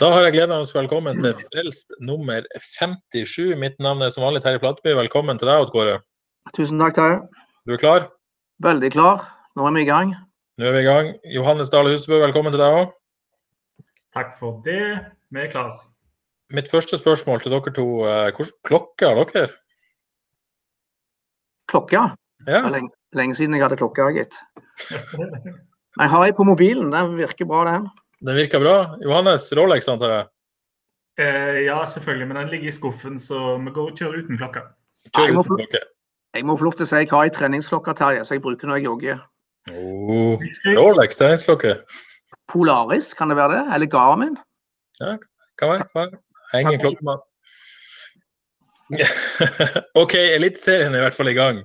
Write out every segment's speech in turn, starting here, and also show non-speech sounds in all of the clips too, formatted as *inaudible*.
Da har jeg gleden av å ønske velkommen til Frelst nummer 57. Mitt navn er som vanlig Terje Platteby. Velkommen til deg, Odd Kåre. Tusen takk, Terje. Du er klar? Veldig klar. Nå er vi i gang. Nå er vi i gang. Johannes Dale Husebø, velkommen til deg òg. Takk for det. Vi er klar. Mitt første spørsmål til dere to. eh, Hvilken klokke har dere? Klokka. Det Ja, er lenge, lenge siden jeg hadde klokka, gitt. Jeg har ei på mobilen. Den virker bra, den. Den virker bra. Johannes, Rolex, antar jeg? Eh, ja, selvfølgelig, men den ligger i skuffen, så vi går og kjører uten klokka. Kjører uten klokke. Jeg må få lov til å si jeg har en treningsklokke, Terje, så jeg bruker når jeg jogger. Oh, Rolex treningsklokke. Polaris, kan det være det? Eller Garmin? Ja, kan være. Kan være. Er ingen klokkemann. *laughs* OK, Eliteserien er i hvert fall i gang.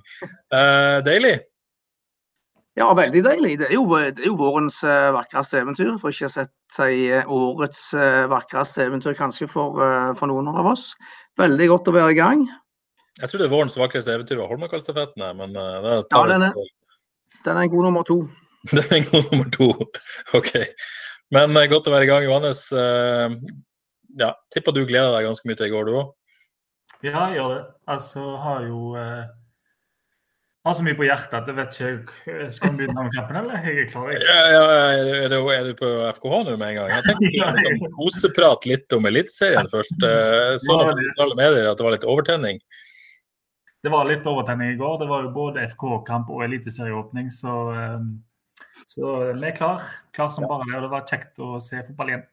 Uh, deilig. Ja, veldig deilig. Det er jo, det er jo vårens uh, vakreste eventyr, for ikke å sett si eh, årets uh, vakreste eventyr kanskje for, uh, for noen av oss. Veldig godt å være i gang. Jeg trodde vårens vakreste eventyr var Holmenkollstafetten, men uh, Ja, den er- Den er en god nummer to. *laughs* Den er en god nummer to. OK. Men godt å være i gang, Johannes. Ja, tipper du gleder deg ganske mye til i går, du òg? Ja, jeg gjør det. Altså, har jo har så mye på hjertet at jeg vet ikke Skal vi begynne med kampen, eller? Jeg er klar. Jeg. Ja, ja, er, du, er du på FKH nå med en gang? Jeg tenkte sånn *laughs* koseprat litt om Eliteserien først. Eh, Så på sosiale medier at det var litt overtenning. Det var litt overtenning i går. Det var jo både FK-kamp og eliteserieåpning, så, eh, så vi er klar. Klar som bare det. Og det var kjekt å se fotball igjen.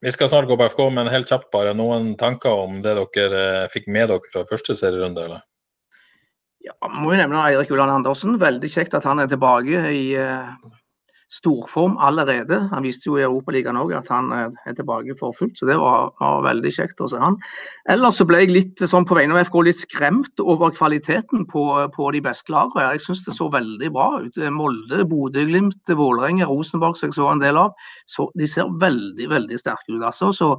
Vi skal snart gå på FK, men helt kjapt bare. Noen tanker om det dere eh, fikk med dere fra første serierunde? eller? Ja, må jo nevne Eirik Ulland Andersen. Veldig kjekt at han er tilbake i eh, storform allerede. Han viste jo i Europaligaen òg at han eh, er tilbake for fullt, så det var, var veldig kjekt å se han. Ellers så ble jeg litt sånn på vegne av FK litt skremt over kvaliteten på, på de beste lagene. Jeg syns det så veldig bra ut. Molde, Bodø-Glimt, Vålerenga, Rosenborg som jeg så en del av. Så de ser veldig, veldig sterke ut. altså. Så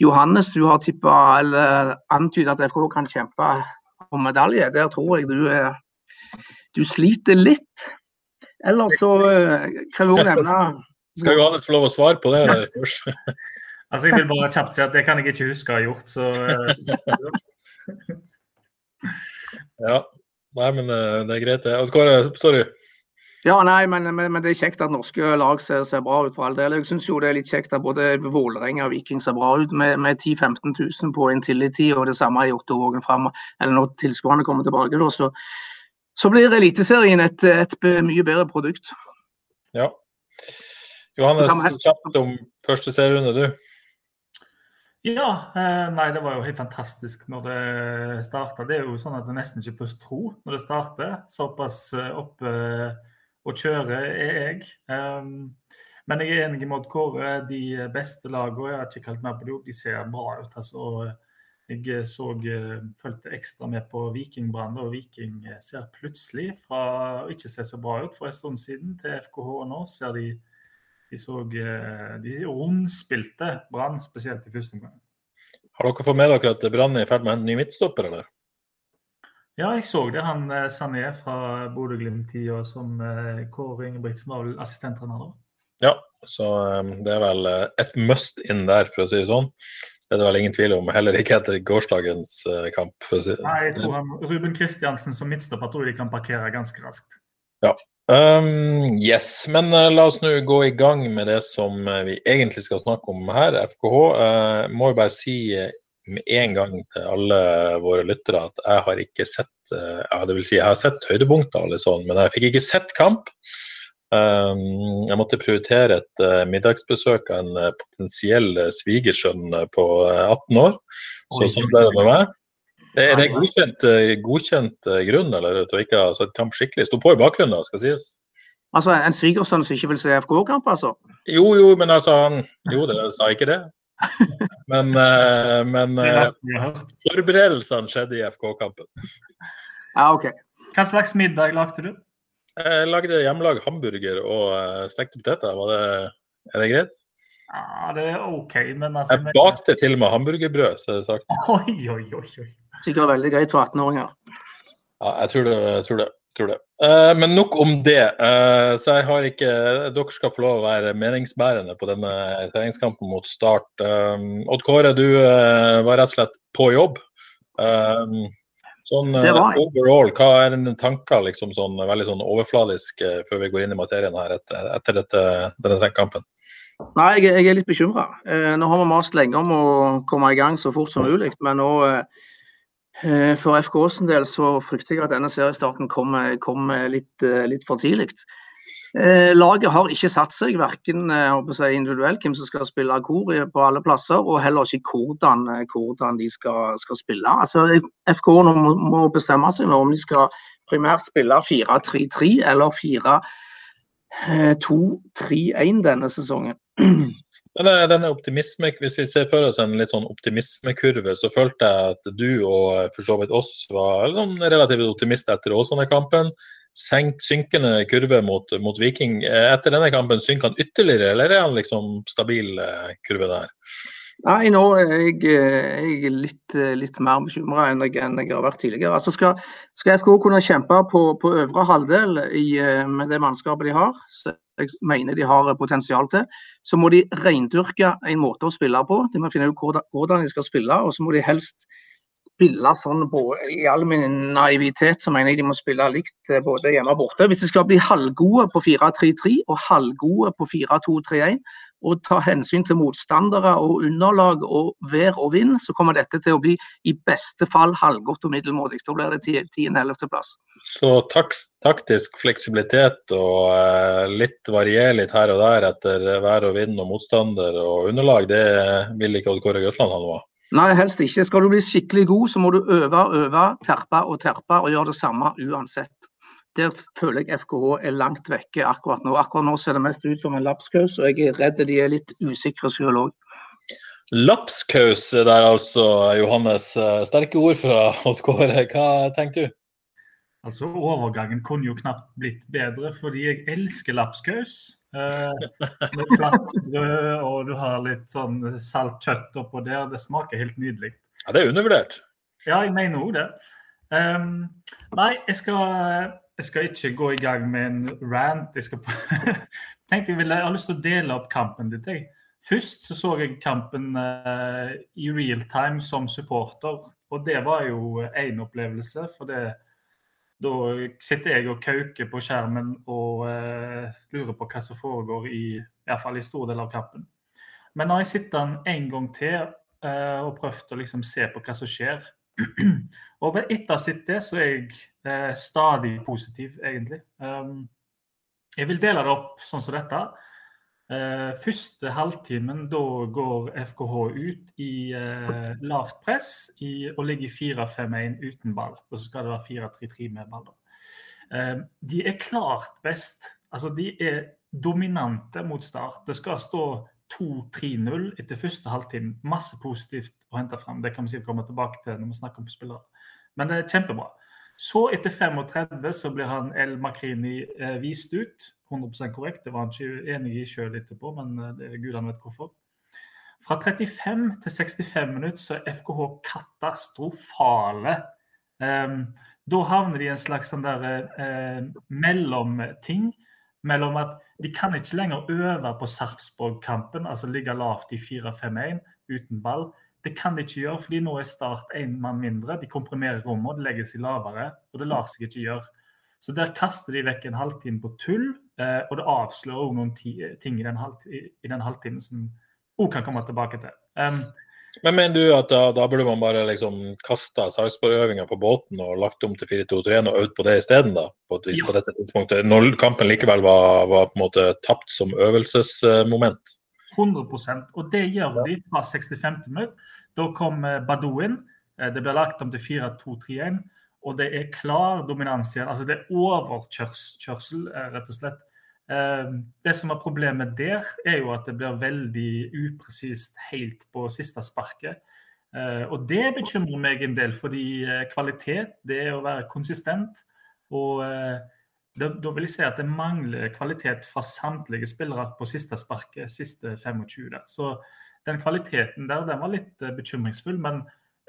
Johannes, du har tippa eller antydet at FK kan kjempe om medalje. Der tror jeg du, er- du sliter litt. Ellers så eh, kan vi òg *laughs* nevne Skal Johannes få lov å svare på det eller, først? *laughs* Altså, Jeg vil bare kjapt si at det kan jeg ikke huske å ha gjort, så eh, *laughs* Ja. Nei, men eh, det er greit, det. Kåre, sorry. Ja, nei, men, men, men det er kjekt at norske lag ser, ser bra ut for all del. Jeg syns jo det er litt kjekt at både Vålerenga og Viking ser bra ut med, med 10 000-15 000 på en tillitid, og det samme i Ottervågen fram. Eller når tilskuerne kommer tilbake, da, så, så blir Eliteserien et, et et, mye bedre produkt. Ja. Johannes, kjapt om første serierunde, du. Ja. Eh, nei, det var jo helt fantastisk når det starta. Det er jo sånn at det nesten ikke er tro når det starter. Såpass eh, oppe eh, og kjøre er jeg. Um, men jeg er enig med Odd Kåre. De beste lagene, jeg har ikke kalt mer på dem, de ser bra ut. altså. Jeg så, eh, fulgte ekstra med på Vikingbrann, og Viking ser plutselig fra å ikke se så bra ut for en stund siden til FKH nå, ser de de så eh, De rundspilte Brann, spesielt i første omgang. Har dere fått med dere at Brann er i ferd med å hente ny midtstopper, eller? Ja, jeg så det. Han sa Sané fra Bodø-Glimt-tida som eh, Kåre Ingebrigtsen var assistenttrener da. Ja, så um, det er vel et must in der, for å si det sånn. Det er det vel ingen tvil om, heller ikke etter gårsdagens kamp. Si. Nei, jeg tror han, Ruben Kristiansen som midtstopper tror jeg de kan parkere ganske raskt. Um, yes, men la oss nå gå i gang med det som vi egentlig skal snakke om her, FKH. Uh, må jo bare si med en gang til alle våre lyttere at jeg har ikke sett uh, ja, det vil si jeg har sett høydepunkter, liksom, men jeg fikk ikke sett kamp. Um, jeg måtte prioritere et uh, middagsbesøk av en uh, potensiell svigersønn på uh, 18 år. Så sånn ble det med meg. Er det godkjent, eh, godkjent eh, grunn, eller til å ikke ha sett kamp skikkelig? Sto på i bakgrunnen, da, skal sies. Altså en svigersønn som ikke vil se FK-kamp, altså? Jo, jo, men altså han Jo, det sa ikke det. Men, eh, men eh, forberedelsene skjedde i FK-kampen. Ja, OK. Hva slags middag lagde du? Jeg lagde hjemmelag hamburger og eh, stekte poteter. Var det, er det greit? Ja, det er OK, men altså Jeg bakte til og med hamburgerbrød, så er det sagt. Oi, oi, oi. oi. Sikkert veldig greit for 18-åringer. Ja, jeg tror det. Jeg tror det. Tror det. Uh, men nok om det. Uh, så jeg har ikke Dere skal få lov å være meningsbærende på denne treningskampen mot Start. Eh, Odd Kåre, du uh, var rett og slett på jobb. Eh, sånn overall, hva er dine tanker liksom sånn veldig sånn overfladisk før vi går inn i materien her etter, etter dette, denne kampen? Nei, jeg, jeg er litt bekymra. Eh, nå har vi mast lenge om å komme i gang så fort som mulig. Men nå, eh, for FK sin del så frykter jeg at denne seriestarten kommer, kom litt, eh, litt for tidlig. Eh, laget har ikke satt seg, verken eh, individuelt hvem som skal spille kor på alle plasser, og heller ikke hvordan, eh, hvordan de skal, skal spille. Altså, FK nå må, må bestemme seg om de skal primært spille 4-3-3 eller 4-2-3-1 denne sesongen. *clears throat* Denne, denne optimisme, Hvis vi ser for oss en litt sånn optimismekurve, så følte jeg at du og eh, for så vidt oss var sånn relativt optimister etter Åsane-kampen. Synkende kurve mot, mot Viking. Eh, Etter denne kampen synker han ytterligere, eller er han liksom stabil eh, kurve der? Nei, nå er jeg, eh, jeg er litt, eh, litt mer bekymra enn, enn jeg har vært tidligere. Altså skal, skal FK kunne kjempe på, på øvre halvdel i, eh, med det mannskapet de har, så jeg mener de har potensial til, så må de reindyrke en måte å spille på. De må finne ut hvordan, de skal spille, og så må de helst spille sånn på, I all min naivitet så mener jeg de må spille likt eh, både hjemme og borte. Hvis de skal bli halvgode på 4-3-3 og halvgode på 4-2-3-1, og ta hensyn til motstandere og underlag og vær og vind, så kommer dette til å bli i beste fall halvgodt og middelmådig. Da blir det 10.-11.-plass. Så taktisk fleksibilitet og eh, litt varier litt her og der etter vær og vind og motstander og underlag, det vil ikke Odd Kåre Grøsland ha noe av. Nei, helst ikke. Skal du bli skikkelig god, så må du øve, øve, terpe og terpe og gjøre det samme uansett. Der føler jeg FKH er langt vekke akkurat nå. Akkurat nå ser det mest ut som en lapskaus, og jeg er redd de er litt usikre selv òg. Lapskaus der altså, Johannes. Eh, Sterke ord fra Odd Kåre. Hva tenker du? Altså, Overgangen kunne jo knapt blitt bedre, fordi jeg elsker lapskaus. Eh, med flatt brød, og du har litt sånn salt kjøtt oppå der. Det smaker helt nydelig. Ja, Det er undervurdert. Ja, jeg mener òg det. Um, nei, jeg skal, jeg skal ikke gå i gang med en rant. Jeg skal *laughs* tenkte jeg, ville, jeg har lyst til å dele opp kampen ditt. Jeg. Først så, så jeg kampen uh, i real time som supporter, og det var jo én opplevelse. For det, da sitter jeg og kauker på skjermen og uh, lurer på hva som foregår i, i hvert fall i stor del av kampen. Men når jeg sitter den en gang til uh, og prøvd å liksom se på hva som skjer *clears throat* Og etter å det, så er jeg eh, stadig positiv, egentlig. Um, jeg vil dele det opp sånn som dette. Uh, første halvtimen, da går FKH ut i uh, lavt press i, og ligger 4-5-1 uten ball. Og så skal det være 4-3-3 med ball. Eh, de er klart best. Altså, de er dominante mot start. Det skal stå 2-3-0 etter første halvtime. Masse positivt å hente fram. Det kan vi sikkert komme tilbake til når vi snakker om spillere. Men det er kjempebra. Så etter 35 så blir han El Makrini eh, vist ut. 100% korrekt. Det var han ikke enig i sjøl etterpå, men eh, det er gudene vet hvorfor. Fra 35 til 65 minutter så er FKH katastrofale. Um, da havner de i en slags sånn der eh, mellomting. Mellom at de kan ikke lenger øve på Sarpsborg-kampen, altså ligge lavt i 4-5-1 uten ball. Det kan de ikke gjøre, fordi nå er Start én mann mindre. De komprimerer rommet, det legger seg lavere, og det lar seg ikke gjøre. Så der kaster de vekk en halvtime på tull, eh, og det avslører òg noen ting i den, halv, i, i den halvtimen som òg kan komme tilbake til. Men mener du at da, da burde man bare liksom kasta Sarpsborg-øvinga på båten og lagt om til 4-2-3 og øvd på det isteden? På et vis Ja. på dette tidspunktet, når kampen likevel var, var på en måte tapt som øvelsesmoment? 100% Og det gjør de fra 65. minutt Da kom Badouin. Det ble lagt om til 4-2-3-1. Og det er klar dominans igjen. Altså det er overkjørsel, rett og slett. Det som var problemet der, er jo at det blir veldig upresist helt på siste sparket. Og det bekymrer meg en del, fordi kvalitet, det er å være konsistent. Og da vil jeg si at det mangler kvalitet fra samtlige spillere på siste sparket, siste 25. Der. Så den kvaliteten der den var litt eh, bekymringsfull, men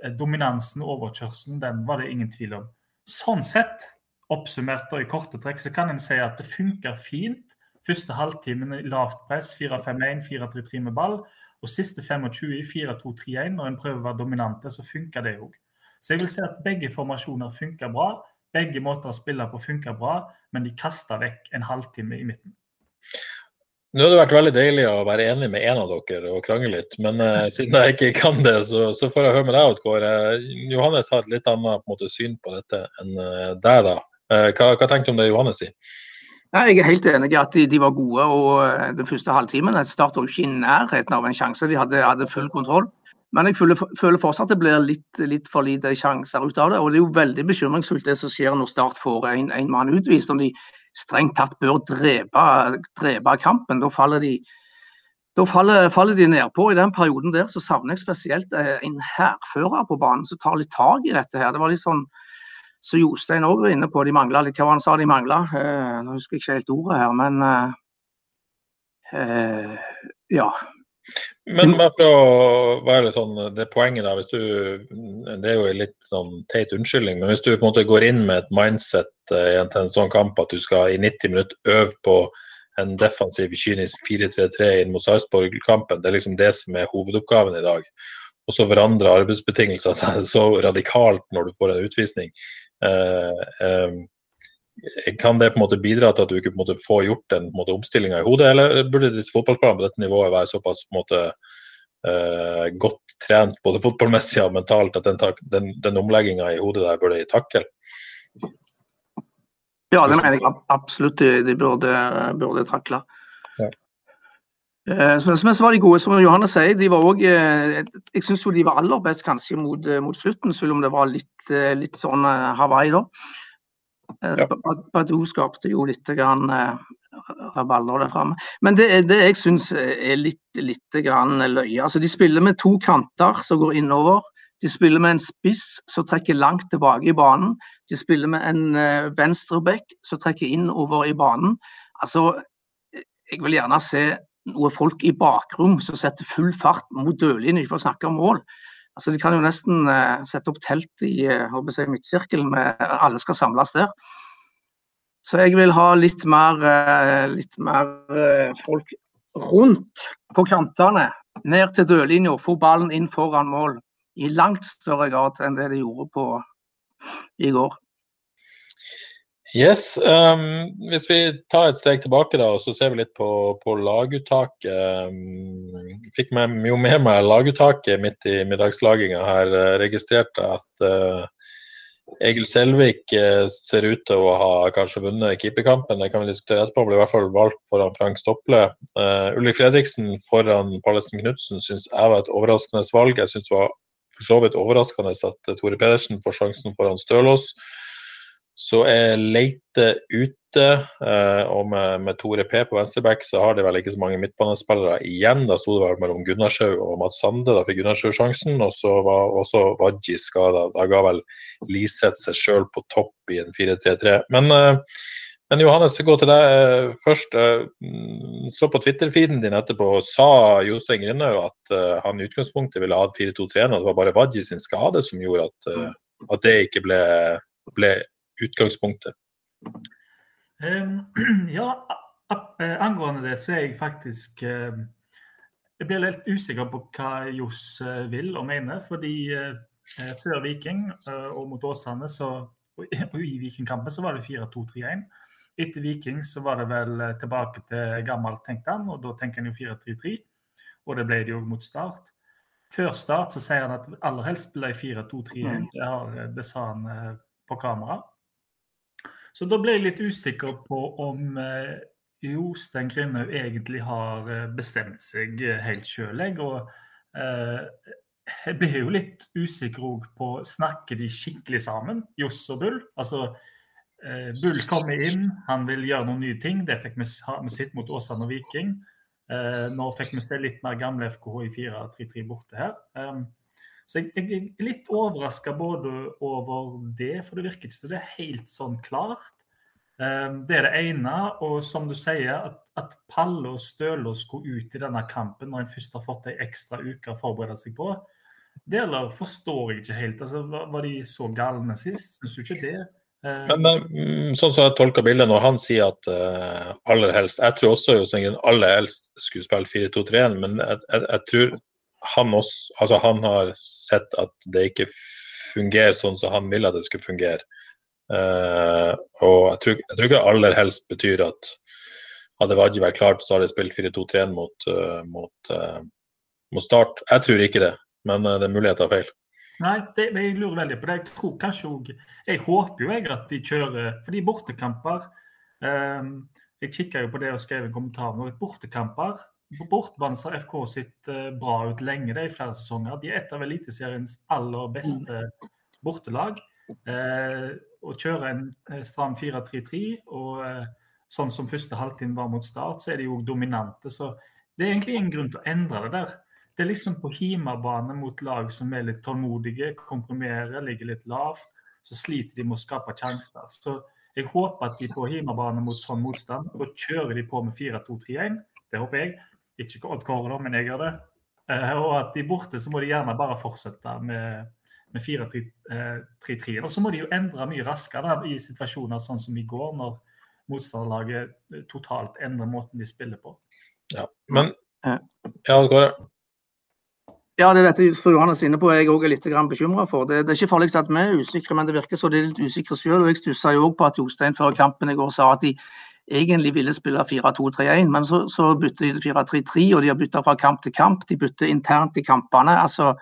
eh, dominansen og overkjørselen den var det ingen tvil om. Sånn sett, oppsummert og i korte trekk, så kan en si at det funker fint. Første halvtimen i lavt press, 4-5-1, 4-3-3 med ball. Og siste 25 i 4-2-3-1, når en prøver å være dominante, så funker det òg. Så jeg vil si at begge formasjoner funker bra. Begge måter å spille på funker bra, men de kaster vekk en halvtime i midten. Nå har det vært veldig deilig å være enig med en av dere og krangle litt, men uh, siden jeg ikke kan det, så, så får jeg høre med deg, Oddgård. Johannes har et litt annet på måte, syn på dette enn uh, deg, da. Hva, hva tenkte du om det Johannes sier? Jeg er helt enig i at de, de, var gode. og Den første halvtimen startet jo ikke i nærheten av en sjanse. De hadde, hadde full kontroll. Men jeg føler, føler fortsatt at det blir litt, litt, for lite sjanser ut av det. Og det er jo veldig bekymringsfullt det som skjer når Start får en, en mann utvist. Om de strengt tatt bør drepe, drepe kampen. Da faller de da faller, faller de nedpå. I den perioden der så savner jeg spesielt eh, en hærfører på banen som tar litt tak i dette. her. Det var litt sånn så Jostein òg var inne på. De mangla litt. Hva han sa de mangla? Eh, nå husker jeg ikke helt ordet her, men eh, eh ja. Men bare for å være sånn, det poenget da, hvis du, Det er jo en litt sånn teit unnskyldning, men hvis du på en måte går inn med et mindset i til en sånn kamp at du skal i 90 minutter øve på en defensiv, kynisk 4-3-3 inn mot Sarpsborg-kampen, det er liksom det som er hovedoppgaven i dag. Og så forandrer arbeidsbetingelser seg så radikalt når du får en utvisning. Uh, um, kan det på en måte bidra til at du ikke på en måte får gjort den omstillinga i hodet, eller burde ditt fotballplan på dette nivået være såpass på en måte uh, godt trent både fotballmessig og mentalt at den, den, den omlegginga i hodet der burde de takle? Ja, det mener jeg absolutt de burde, burde takle. Ja. Uh, som var de gode, som Johanne sier, de var også, uh, Jeg syns de var aller best kanskje mot, mot, slutten, selv om det var litt, litt sånn Hawaii da. Eh, ja. Badou skapte jo litt grann, eh, rabalder der framme. Men det, det jeg syns er litt, litt grann løye. Altså, de spiller med to kanter som går innover. De spiller med en spiss som trekker langt tilbake i banen. De spiller med en venstreback som trekker innover i banen. Altså, jeg vil gjerne se noe folk i bakrom som setter full fart mot dørlinjen, for å snakke om mål. Altså, De kan jo nesten uh, sette opp telt i uh, midtsirkelen, med alle skal samles der. Så jeg vil ha litt mer, uh, litt mer folk rundt på kantene. Ned til dørlinja, få ballen inn foran mål. I langt større grad enn det de gjorde på i går. Yes. Um, hvis vi tar et steg tilbake da, og så ser vi litt på, på laguttaket. Um, fikk med, jo med meg laguttaket midt i middagslaginga her. Registrerte at uh, Egil Selvik uh, ser ut til å ha kanskje vunnet keeperkampen. Det kan vi diskutere etterpå. Ble i hvert fall valgt foran Frank Stopple. Uh, Ulrik Fredriksen foran Pallesen Knutsen syns jeg var et overraskende valg. Jeg syns det var for så vidt overraskende at Tore Pedersen får sjansen foran Stølås. Så er Leite ute, eh, og med, med, Tore P på venstreback så har de vel ikke så mange midtbanespillere igjen. Da sto det vel mellom Gunnarshaug og Mats Sande. Da fikk Gunnarshaug sjansen, og så var også Wadji skada. Da ga vel Liseth seg sjøl på topp i en 4-3-3. Men, eh, men Johannes, gå til deg eh, først. Så på Twitter-feeden din etterpå, sa Jostein Grindhaug at han i utgangspunktet ville ha 4-2-3, og det var bare Wadji sin skade som gjorde at, at det ikke ble, ble utgangspunktet? Um, *clears throat* ja, eh, angående det så er jeg faktisk uh, Jeg blir litt usikker på hva Johs uh, vil og mener. Fordi før Viking og mot Åsane så, *laughs* og, i Vikingkampen så var det 4-2-3-1. Etter Viking så var det vel tilbake til gammelt, tenkte han, og da tenker han jo 4-3-3. Og det ble det jo mot start. Før start så sier han at aller helst ble 4-2-3-1. Det, det, sa han på kamera. Så da ble jeg litt usikker på om eh, Jostein Grindhaug egentlig har eh, bestemt seg helt sjøl. Og eh, jeg blir jo litt usikker òg på Snakker de skikkelig sammen, Johs og Bull? Altså, eh, Bull kommer inn, han vil gjøre noen nye ting. Det fikk vi med sitt mot Åsane og Viking. Eh, nå fikk vi se litt mer gamle FKH i 4-3-3 borte her. Um, så jeg, jeg, er litt overraska både over det, for det virker ikke som det er helt sånn klart. Um, det er det ene. Og som du sier, at, at Palle og Stølås skulle ut i denne kampen når en først har fått ei ekstra uke å forberede seg på, det forstår jeg ikke helt. Altså, var de så galne sist? Syns du ikke det? Eh, men, men sånn som jeg tolker bildet når han sier at uh, aller helst Jeg tror også jo aller helst skulle spille 4-2-3-1, men jeg, jeg, jeg, tror han også Altså han har sett at det ikke fungerer sånn som han ville at det skulle fungere. Uh, og jeg tror, jeg tror, ikke aller helst betyr at hadde Wadji vært klart, så hadde de spilt 4-2-3-1 mot, uh, mot, mot, start. Jeg tror ikke det, men det er mulighet tar feil. Nei, det, jeg lurer veldig på det. Jeg tror kanskje også, Jeg håper jo jeg at de kjører Fordi bortekamper um, Jeg kikka jo på det og skrev en kommentar nå. Bortekamper På så har FK sitt uh, bra ut lenge det i flere sesonger. De er et av Eliteseriens aller beste bortelag. Eh, å kjøre en uh, stram 4-3-3 og eh, sånn som første halvtime var mot start, så er de jo dominante. Så det er egentlig ingen grunn til å endre det der. Det er liksom på hjemmebane mot lag som er litt tålmodige, komprimerer, ligger litt lavt. Så sliter de med å skape sjanser. Så jeg håper at de på hjemmebane mot sånn motstand, og kjører de på med 4-2-3-1. Det håper jeg. Ikke Odd Kåre, men jeg gjør det. Eh, og at de borte, så må de gjerne bare fortsette med, med 4-3-3. Og så må de jo endre mye raskere i situasjoner sånn som i går, når motstanderlaget totalt endrer måten de spiller på. Ja, men ja, Kåre. Ja, det er dette fru Johannes inne på jeg òg er litt bekymra for. Det, det, er ikke farlig at vi er usikre, men det virker så de er litt usikre sjøl. Jeg stussa jo òg på at Jostein før kampen i går sa at de egentlig ville spille 4-2-3-1, men så, så bytter de til 4-3-3, og de har bytta fra kamp til kamp. De bytter internt i kampene. altså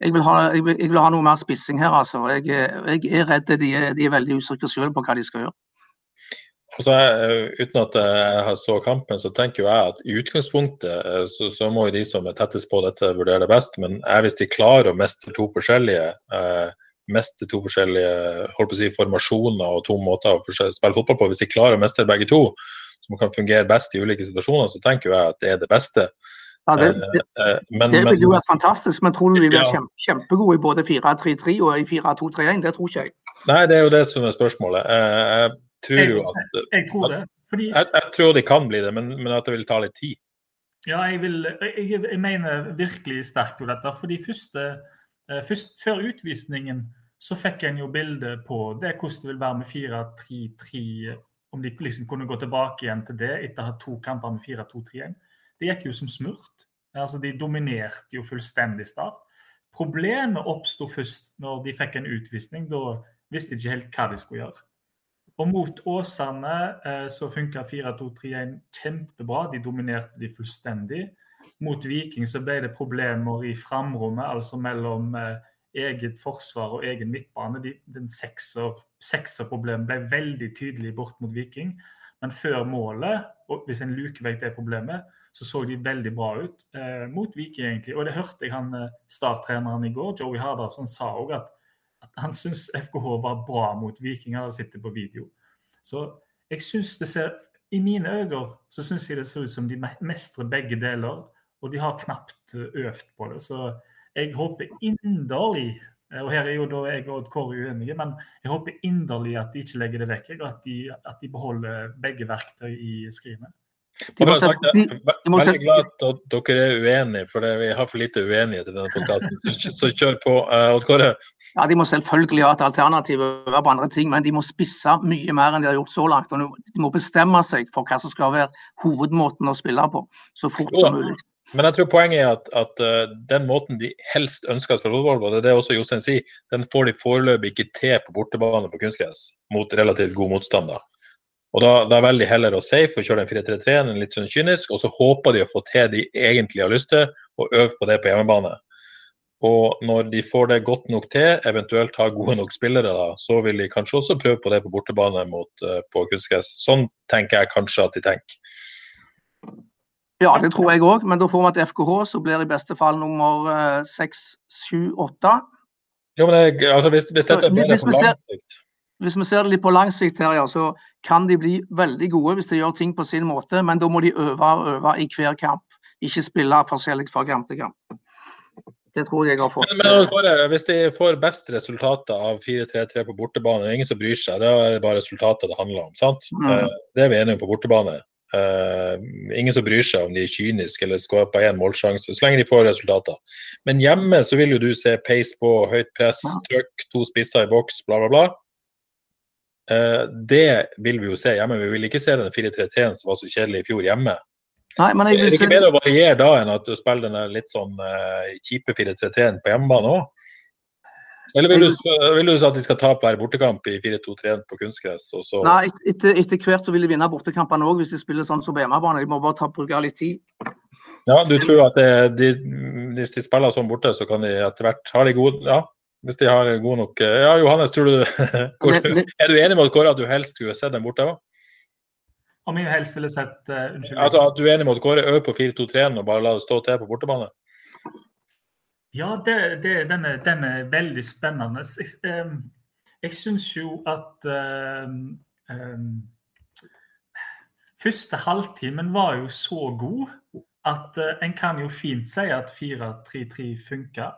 jeg vil, ha, jeg, vil, jeg vil, ha, noe mer spissing her, altså. Jeg, jeg er redd de er, de er veldig usikre selv på hva de skal gjøre. Altså, uten at jeg så kampen, så tenker jeg at i utgangspunktet eh, så, så må de som er tettest på dette, vurdere det best. Men jeg, hvis de klarer å mestre to forskjellige eh, mestre to forskjellige holdt på å si, formasjoner og to måter å spille fotball på, hvis de klarer å mestre begge to, som kan fungere best i ulike situasjoner, så tenker jeg at det er det beste. Ja, det, det, eh, men, det ville jo vært fantastisk, men tror du vi blir ja. kjempegode i både 4-3-3 og i 4-2-3-1? Det tror ikke jeg. Nei, det er jo det som er spørsmålet. Jeg tror jo at, jeg tror det. Fordi, jeg, jeg, tror de kan bli det, men, men, at det vil ta litt tid. Ja, jeg, vil, jeg, jeg mener virkelig sterkt om dette. fordi eh, først, Før utvisningen så fikk en jo bilde på det hvordan det vil være med 4-3-3. Om de liksom kunne gå tilbake igjen til det etter å ha to kamper med 4-2-3-1. Det gikk jo som smurt. Altså, de dominerte jo fullstendig start. Problemet oppsto først når de fikk en utvisning. Da visste de ikke helt hva de skulle gjøre. Og mot Åsane eh, så funka 4-2-3-1 kjempebra. De dominerte de fullstendig. Mot Viking så ble det problemer i framrommet, altså mellom eh, eget forsvar og egen midtbane. De, den sekserproblemet ble veldig tydelig bort mot Viking. Men før målet, og hvis en luker vekk det problemet, så så de veldig bra ut eh, mot Viking, egentlig. Og det hørte jeg han eh, starttreneren i går, Joey Hardarson, sa òg at at han syns FKH var bra mot Viking. Han sitter på video. Så jeg syns det ser I mine øyne så syns jeg det ser ut som de mestrer begge deler. Og de har knapt øvd på det. Så jeg håper inderlig og her er jo da jeg og Kåre uenige, men jeg håper inderlig at de ikke legger det vekk. Og at de, at de beholder begge verktøy i skrinet. De må veldig glad at dere er uenige, for vi har for lite uenighet i denne podkasten. Så kjør på. Uh, Odd Kåre? Ja, De må selvfølgelig ha et alternativ på andre ting, men de må spisse mye mer enn de har gjort så langt. og De må bestemme seg for hva som skal være hovedmåten å spille på, så fort som mulig. Men jeg tror poenget er at, at uh, den måten de helst ønsker å spille fotball på, det er det også Jostein sier, den får de foreløpig ikke til på bortebane på kunstgress mot relativt god motstand. Og da, da velger de heller å safe og kjøre den 4-3-3, en litt sånn kynisk, og så håper de å få til de egentlig har lyst til, og øve på det på hjemmebane. Og når de får det godt nok til, eventuelt har gode nok spillere, da, så vil de kanskje også prøve på det på bortebane mot, uh, på kunstgress. Sånn tenker jeg kanskje at de tenker. Ja, det tror jeg òg, men da får vi et FKH som blir i beste fall nummer eh, seks, syv, åtte. Jo, men jeg, altså, hvis, hvis Så, dette blir hvis på lang sikt Hvis vi ser det litt på lang sikt her, ja, så kan de bli veldig gode hvis de gjør ting på sin måte, men da må de øve og øve i hver kamp. Ikke spille forskjellig fra kamp til kamp. Det tror jeg har fått. Men, men Kåre, hvis de får best resultater av 4-3-3 på bortebane, det er ingen som bryr seg, det er bare resultatet det handler om. sant? Mm. Eh, Det er vi enige om på bortebane. Uh, ingen som bryr seg om de er kyniske eller skaper én målsjanse, så lenge de får resultater. Men hjemme så vil jo du se peis på, høyt press, trøkk, to spisser i boks, bla, bla, bla. Eh, det vil vi jo se hjemme. Vi vil ikke se den 4-3-3-en som var så kjedelig i fjor hjemme. Nei, men Er det ikke bedre å variere da enn at du spiller den litt sånn uh, kjipe 4-3-3-en på hjemmebane òg? Eller vil du, vil du at de skal tape hver bortekamp i 4-2-3 på kunstgress? Så... nei, etter, etter hvert så vil de vinne bortekampene òg, hvis de spiller sånn som på hjemmebane. De må bare ta, bruke litt tid. Ja, du tror at det, de, hvis de spiller sånn borte, så kan de etter hvert ha de gode Ja, hvis de har god nok eh, Ja, Johannes, tror du *laughs* Er du enig med Kåre at du helst skulle sett dem borte òg? Om jeg helst ville sett uh, Unnskyld. At, at du er enig med Kåre øv på 4-2-3-en og bare la det stå til på bortebane? Ja, det, det, den, er, den er veldig spennende. Jeg, um, jeg syns jo at um, um, Første halvtimen var jo så god at uh, en kan jo fint si at 4-3-3 funka.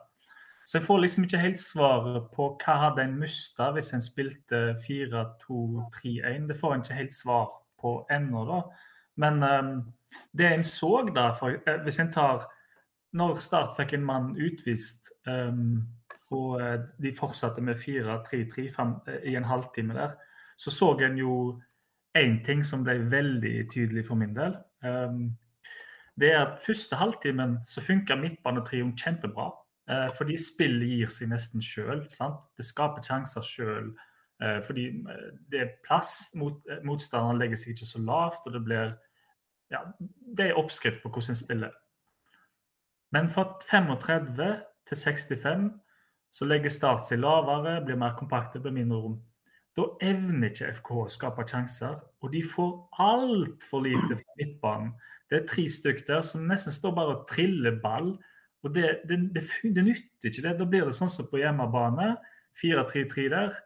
Så jeg får liksom ikke helt svaret på hva hadde en mista hvis en spilte 4-2-3-1. Det får en ikke helt svar på ennå, da. Men um, det en så da, for, eh, hvis en tar når Start fikk en mann utvist, um, og eh, de fortsatte med 4-3-3 eh, i en halvtime der, så så en jo én ting som ble veldig tydelig for min del. Um, det er at første halvtimen så funka midtbanetrioen kjempebra. Eh, fordi spillet gir seg nesten sjøl. Det skaper sjanser sjøl. fordi eh, det er plass. Mot, eh, motstanderen legger seg ikke så lavt, og det blir ja, Det er oppskrift på hvordan en spiller. Men fra 35 til 65 så legger Start seg lavere, blir mer kompakte, blir mindre rom. Da evner ikke FK å skape sjanser, og de får altfor lite fra midtbanen. Det er tre stykker der som nesten står bare og triller ball. Og det, det, det, det nytter ikke det. Da blir det sånn som på hjemmebane. 4-3-3 der.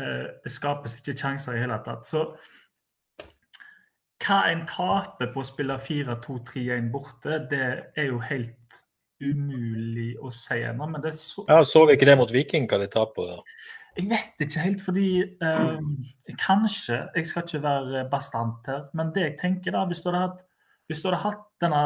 Eh, det skapes ikke sjanser i hele tatt. Så hva en taper på å spille 4-2-3-1 borte, det er jo helt umulig å si ennå. Men det er så, Ja, Så vi ikke det mot Viking, hva de taper på? da? jeg vet ikke helt, fordi eh, Kanskje Jeg skal ikke være bastant her, men det jeg tenker da, hvis du hadde hatt, hvis du hadde hatt denne,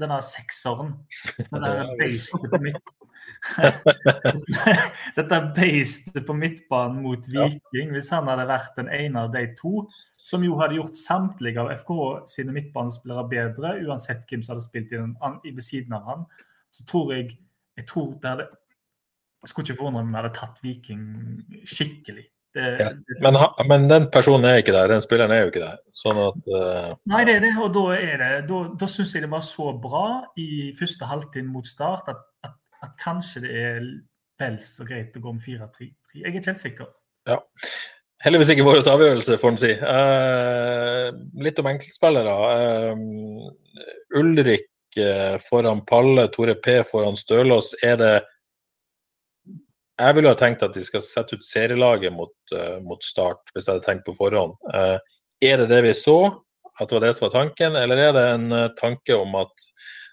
denne sekseren *laughs* denne beistet på midt, *laughs* Dette beistet på midtbanen mot Viking, hvis han hadde vært den ene av de to, som jo hadde gjort samtlige av FK sine midtbanespillere bedre, uansett hvem som hadde spilt i den, ved siden av han, så tror jeg jeg tror det hadde Jeg skulle ikke forundre meg om vi hadde tatt Viking skikkelig. Det, Yes. Men, men den personen er ikke der, den spilleren er jo ikke der. Sånn at uh... Nei, det er det, og da er det Da, da syns jeg det var så bra i første halvtime mot start at, at, at kanskje det er vel så greit å gå om 4-3. Jeg er ikke helt sikker. Heldigvis ikke vår avgjørelse, får en si. Uh, litt om enkeltspillere. Uh, Ulrik eh, foran Palle, Tore P foran Stølås. Er det Jeg ville ha tenkt at de skal sette ut serielaget mot, uh, mot Start, hvis jeg hadde tenkt på forhånd. Uh, er det det vi så, at det var det som var tanken, eller er det en uh, tanke om at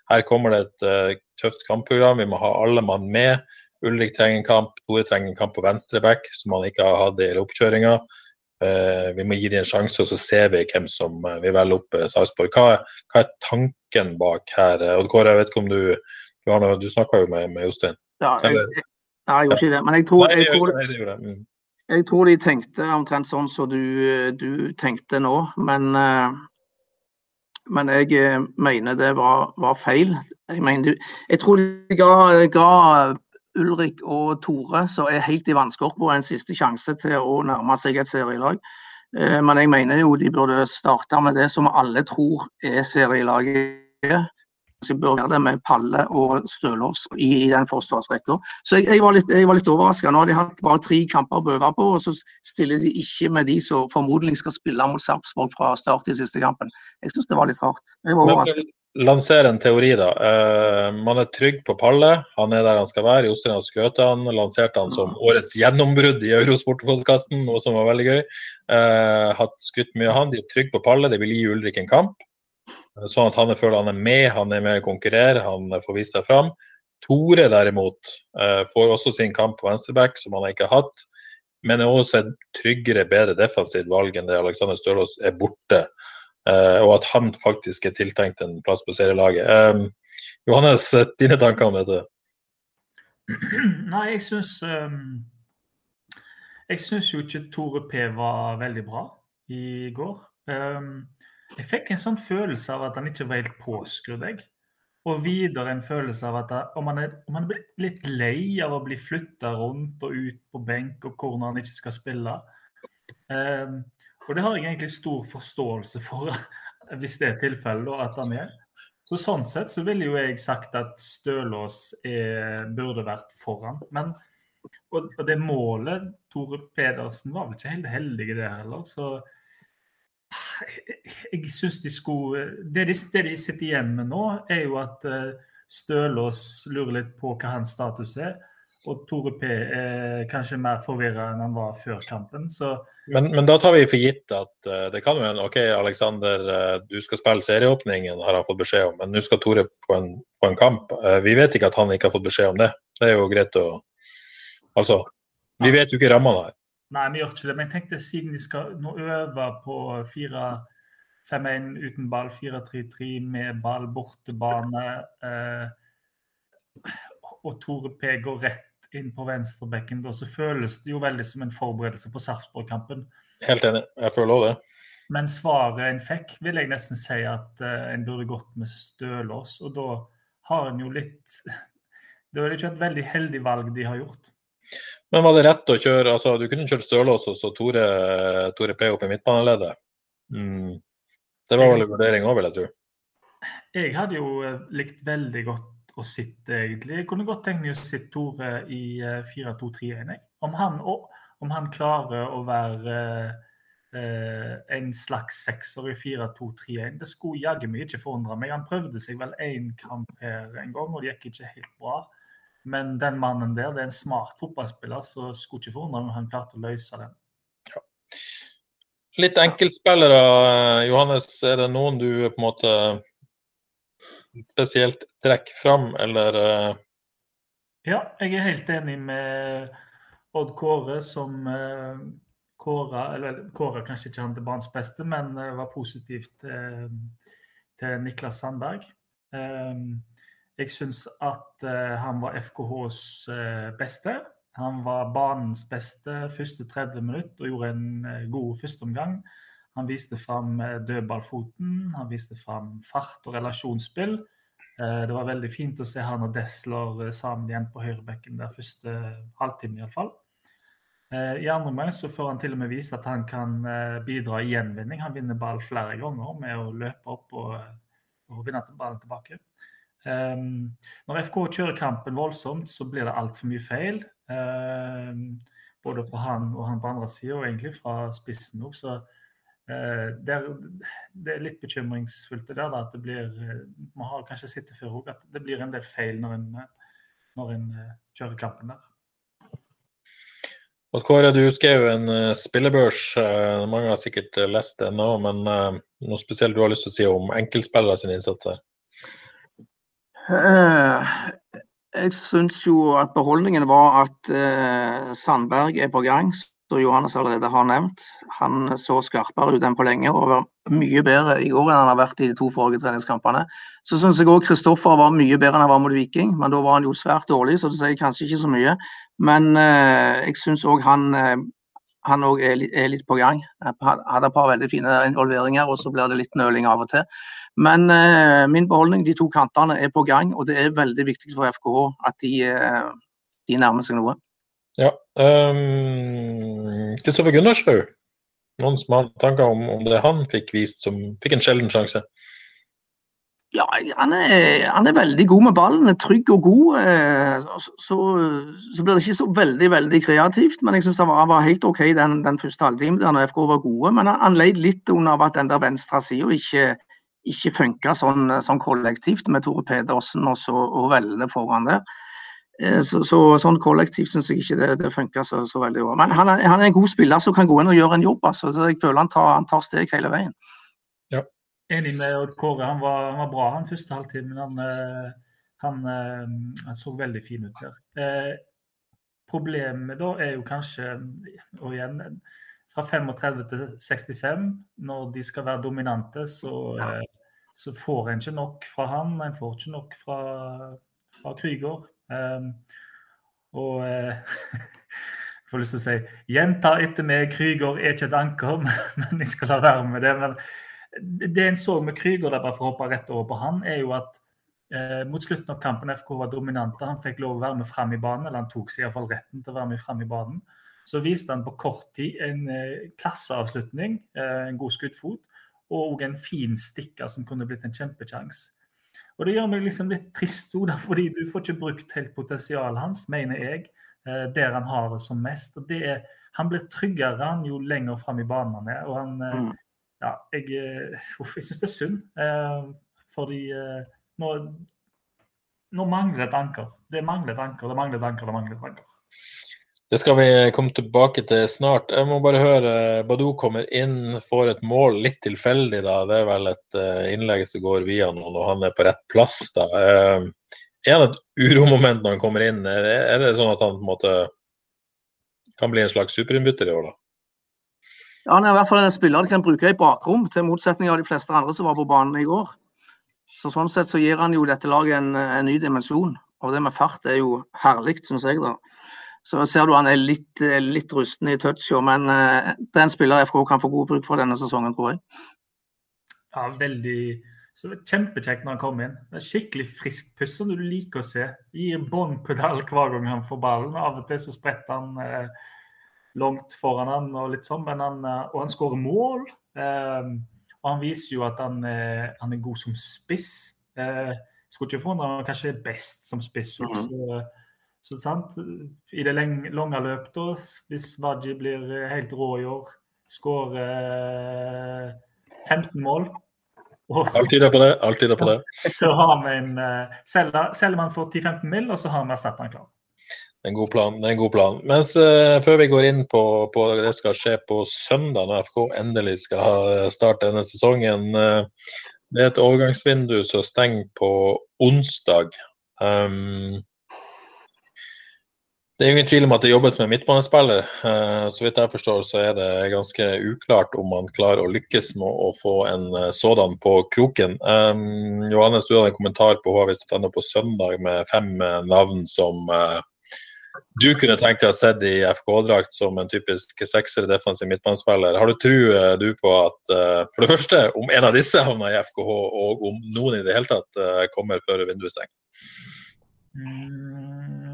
her kommer det et tøft kampprogram, vi må ha alle mann med. Ulrik trenger en kamp, Tore trenger en kamp på venstre back, som han ikke har hatt i oppkjøringa. Vi må gi dem en sjanse, og så ser vi hvem som vil velge opp Sarpsborg. Hva, hva er tanken bak her? Odd Kåre, jeg vet ikke om du Du, har noe- du snakka jo med, med Jostein. Ja, jeg, nei, jeg gjorde ikke det. Men jeg tror, jeg tror. Mm. jeg tror de tenkte omtrent sånn som du, du tenkte nå. Men, eh, men jeg eh, mener det var, var feil. Jeg, mener, jeg tror de ga, ga Ulrik og Tore, som er helt i vannskorpa, en siste sjanse til å nærme seg et serielag. Eh, Men jeg mener jo de burde starte med det som alle tror er serielaget. Så bør gjøre det med Palle og Stølås i, i den forsvarsrekka. Så jeg, jeg var litt, jeg var litt overraska. Nå har de hatt bare tre kamper å øve på, og så stiller de ikke med de som formodentlig skal spille mot Sarpsborg fra start i siste kampen. Jeg syns det var litt rart. Jeg var for, lansere en teori, da. Uh, man er trygg på Palle. Han er der han skal være. Jostein har skrøt han, lanserte han som årets gjennombrudd i Eurosport-podkasten, noe som var veldig gøy. Uh, hatt skutt mye av han. De er trygge på Palle. De vil gi Ulrik en kamp. Eh, sånn at han føler han er med, han er med å konkurrere, han får vist seg fram. Tore derimot eh, får også sin kamp på venstreback, som han ikke har hatt. Men er også et tryggere, bedre defensivt valg enn det Alexander Stølås er borte. Uh, og at han faktisk er tiltenkt en plass på serielaget. Johannes, *laughs* dine tanker om dette? *clears throat* Nei, jeg syns Jeg syns jo ikke Tore P var veldig bra i går. Jeg fikk en sånn følelse av at han ikke var helt påskrudd, jeg. Og videre en følelse av at om han, er, er litt lei av å bli flytta rundt og ut på benk og hvor han ikke skal spille. Um, og det har jeg egentlig stor forståelse for, *laughs* hvis det er tilfellet, at han er. Så Sånn sett så ville jo jeg sagt at Stølås er, burde vært foran. Men, og, og, det målet Tore Pedersen var vel ikke helt heldig i det heller. Så jeg, syns de skulle det de, det de, sitter igjen med nå, er jo at uh, Stølås lurer litt på hva hans status er. Og Tore P er kanskje mer forvirra enn han var før kampen. Så men, men, da tar vi for gitt at uh, det kan en, OK, Aleksander, uh, du skal spille serieåpningen, har han fått beskjed om. Men nå skal Tore på en, på en kamp. Uh, vi vet ikke at han ikke har fått beskjed om det. Det er jo greit å Altså, vi vet jo ikke rammene her. Nei, vi gjør ikke det. Men jeg tenkte siden de skal nå øve på 4-5-1 uten ball, 4-3-3 med ball, bortebane og Tore P går rett inn på venstrebekken, da, så føles det jo veldig som en forberedelse på Sarpsborg-kampen. Helt enig, jeg føler òg det. Men svaret en fikk, vil jeg nesten si at eh, en burde gått med Stølås. Og da har en jo litt Det er ikke et veldig heldig valg de har gjort. Men var det rett å kjøre altså Du kunne kjørt Stølås og så Tore, Tore P opp i midtbaneleddet. Mm. Det var vel en vurdering òg, vil jeg tro. Jeg hadde jo eh, likt veldig godt å sitte, egentlig. Jeg kunne godt tenkt meg å sitte Tore i 4-2-3-1. Eh, om, om, han klarer å være eh, en slags sekser i 4-2-3-1, det skulle jaggu meg ikke forundre meg. Han prøvde seg vel én kamp her en gang, og det gikk ikke helt bra. Men den mannen der, det er en smart fotballspiller, så skulle ikke forundre om han klarte å løse den. Ja. Litt enkeltspillere, Johannes. Er det noen du på en måte spesielt trekker fram, eller? Uh... Ja, jeg er helt enig med Odd Kåre, som Kåre kåra Eller kåra kanskje ikke han til banens beste, men uh, var positivt til Niklas Sandberg. Jeg syns at han var FKHs beste. Han var banens beste første 30 minutter og gjorde en god førsteomgang. Han viste fram eh, dødballfoten, han viste fram fart og relasjonsspill. Eh, det var veldig fint å se han og Desler eh, sammen igjen på høyrebekken der første halvtime iallfall. I andre omgang får han til og med vise at han kan bidra i gjenvinning. Han vinner ball flere ganger med å løpe opp og, og vinne ballen tilbake. Um, når FK kjører kampen voldsomt, så blir det altfor mye feil. Um, både fra han og han på andre sida, og egentlig fra spissen òg. Så uh, det er, det er, litt bekymringsfullt det der da, at det blir Man eh, har kanskje sett det før òg, at det blir en del feil når en, når en eh, kjører kampen der. Kåre, du skrev en spillebørs. Mange har sikkert lest det nå, men noe spesielt du har lyst til å si om enkeltspillere sin innsats her? Jeg syns jo at beholdningen var at Sandberg er på gang som Johannes allerede har nevnt. Han så skarpere ut enn på lenge og var mye bedre i går enn han har vært i de to forrige treningskampene. Så syns jeg òg Kristoffer var mye bedre enn han var mot Viking, men da var han jo svært dårlig, så det sier kanskje ikke så mye. Men eh, jeg syns òg han eh, han òg er, er, litt på gang. Hadde et par veldig fine involveringer, og så blir det litt nøling av og til. Men eh, min beholdning, de to kantene, er på gang, og det er veldig viktig for FKH at de, eh, de nærmer seg noe. Ja. Um, Kristoffer Gunnarshaug, noen som har tanker om, om det han fikk vist som fikk en sjelden sjanse? Ja, han er, han er, veldig god med ballen, er trygg og god. Så, så, så, blir det ikke så veldig veldig kreativt, men jeg syns han var, var, helt OK den, den første halvtimen der når FK var gode. Men han, han leid litt under at den der venstre sida ikke, ikke funka sånn, sånn, kollektivt med Tore Pedersen og, så, og Velle foran der. Eh, så, så, sånn kollektivt syns jeg ikke det, det funka så, så, veldig bra. Men han er, han er, en god spiller som kan gå inn og gjøre en jobb. Altså, så jeg føler han tar, han tar steg hele veien. Enig med Odd Kåre. Han var, han var, bra han første halvtimen. Han, eh, han, han, så veldig fin ut der. Eh, problemet da er jo kanskje, og igjen fra 35 til 65, når de skal være dominante, så, eh, så får en ikke nok fra han. En får ikke nok fra, fra Krüger. Eh, og *laughs* jeg får lyst til å si gjenta etter meg, Krüger er ikke et anker, *laughs* men jeg skal la være med det. Men det en så med Krüger, der bare for å hoppe rett over på han, er jo at eh, mot slutten av kampen FK var dominante. Han fikk lov å være med fram i banen, eller han tok seg iallfall retten til å være med fram i banen. Så viste han på kort tid en eh, klasseavslutning, en god skuddfot, og en fin stikker som kunne blitt en kjempekjangs. Og det gjør meg liksom litt trist, òg, fordi du får ikke brukt helt potensialet hans, mener jeg, eh, der han har det som mest. og det er, Han blir tryggere han jo lenger fram i banen han er. og han, eh, mm. Ja, Jeg, eh, uff, jeg syns det er synd, fordi nå, nå mangler et anker. Det mangler et anker, det mangler et anker, det mangler et anker. Det skal vi komme tilbake til snart. Jeg må bare høre, Badou kommer inn, får et mål litt tilfeldig. da. Det er vel et uh, innlegg som går via noen, og han er på rett plass. da. Er det et uromoment når han kommer inn? Det, er det sånn at han på en måte kan bli en slags superinnbytter i år, da? Ja, Han er i hvert fall en spiller du kan bruke i bakrom, til motsetning av de fleste andre som var på banen i går. Så Sånn sett så gir han jo dette laget en, en ny dimensjon. Og det med fart er jo herlig, syns jeg. da. Så ser du han er litt, eh, litt rusten i toucha, men uh, det er en spiller FK kan få god bruk for denne sesongen, tror jeg. Ja, veldig så Kjempekjekt når han kommer inn. Det er Skikkelig frisk puss som du liker å se. Gir bånn pedal hver gang han får ballen. Av og til så spretter han eh, langt foran han og litt sånn, men han, eh, og han skårer mål. Eh, og han viser jo at han, eh, han er god som spiss. Eh, skulle ikke få han kanskje er best som spiss også. Mm -hmm. Så sant? I det lange løp, da, hvis Waji blir helt rå i år, skårer 15 eh, mål *laughs* Alt tyder på det. alt tyder på det. Så har vi en selv Selger man for 10-15 mill., og så har vi erstatteren klar. Det er en god plan. det er en god plan. Mens uh, før vi går inn på, på det skal skje på søndag, når FK endelig skal starte denne sesongen. Uh, det er et overgangsvindu som stenger på onsdag. Um, det er ingen tvil om at det jobbes med midtbanespiller. Uh, så vidt jeg forstår så er det ganske uklart om man klarer å lykkes med å få en eh, sådan på kroken. Um, Johannes, du hadde en kommentar på HV på søndag med fem navn som uh, du kunne tenkt deg å sett i FK-drakt som en typisk sekser defensiv midtbanespiller. Har du tro du på at uh, for det første, om en av disse havner i FKH, og om noen i det hele tatt uh, kommer før vinduet stenger? Mm,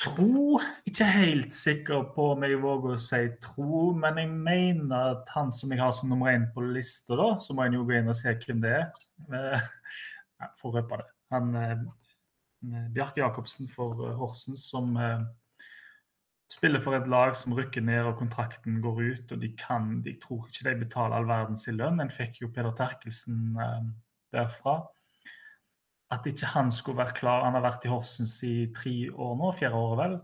tro. Ikke helt sikker på om jeg våger å si tro, men jeg mener at han som jeg har som nummer én på lista, da, så må en jo gå inn og se hvem det er. Jeg får røpe det. Han eh, Bjarke Jacobsen for eh, Horsens, som spiller for et lag som rykker ned og kontrakten går ut. og De kan, de tror ikke de betaler all verdens lønn. En fikk jo Peder Terkelsen derfra at ikke han skulle være klar Han har vært i Horsens i tre år nå, fjerde året vel.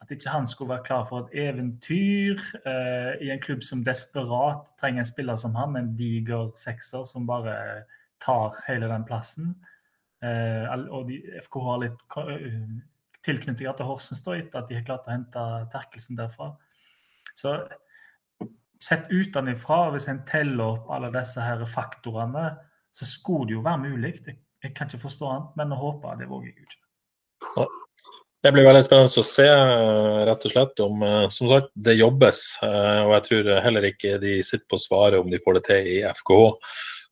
At ikke han skulle være klar for et eventyr eh, i en klubb som desperat trenger en spiller som han, en diger sekser som bare tar hele den plassen. Eh, og de, FKH har litt tilknytninger til Horsens da, etter at de har klart å hente Terkelsen derfra. Så sett utenfra, hvis en teller opp alle disse her faktorene, så skulle det jo være mulig. Jeg, jeg kan ikke forstå annet, men å håpe, det våger jeg ikke. Det blir veldig spennende å se, rett og slett, om eh, som sagt, det jobbes. Eh, og jeg tror heller ikke de sitter på svaret om de får det til i FKH.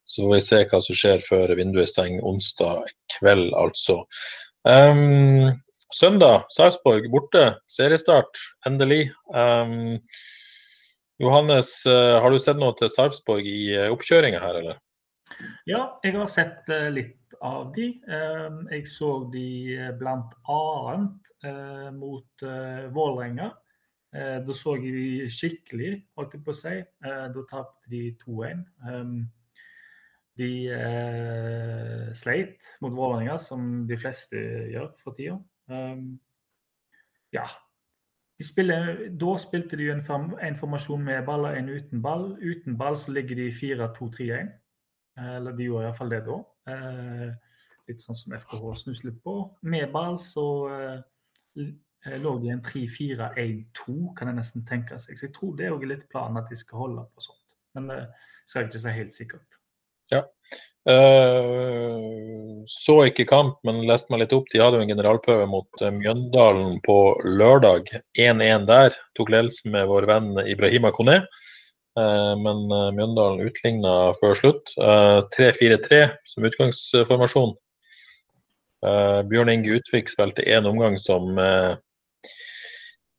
Så får vi se hva som skjer før vinduet stenger onsdag kveld, altså. Um, søndag, Sarpsborg borte. Seriestart, endelig. Um, Johannes, uh, har du sett noe til Sarpsborg i uh, oppkjøringa her, eller? Ja, jeg har sett uh, litt av de. Ehm, jeg så de eh, bl.a. Eh, mot eh, Vålerenga. Da så jeg de skikkelig, holdt jeg på å si. Da tapte de 2-1. De eh, sleit mot Vålerenga, som de fleste gjør for tida. Um, ja. Spiller, da spilte de en, form, en formasjon med ball og en uten ball. Uten ball så ligger de 4-2-3-1. Eller de gjorde iallfall det da. Eh, litt sånn som FKH snus litt på. Med ball så eh, lå de i en 3-4-1-2, kan jeg nesten tenke seg. Så jeg tror det er litt planen at de skal holde på sånt. Men det skal jeg ikke si helt sikkert. Ja. Uh, så ikke kamp, men leste meg litt opp. De hadde jo en generalprøve mot uh, Mjøndalen på lørdag. 1-1 der. Tok ledelsen med vår venn Ibrahima Kone. Uh, men Mjøndalen utligna før slutt. 3-4-3 som utgangsformasjon. Bjørn Inge Utvik spilte én omgang som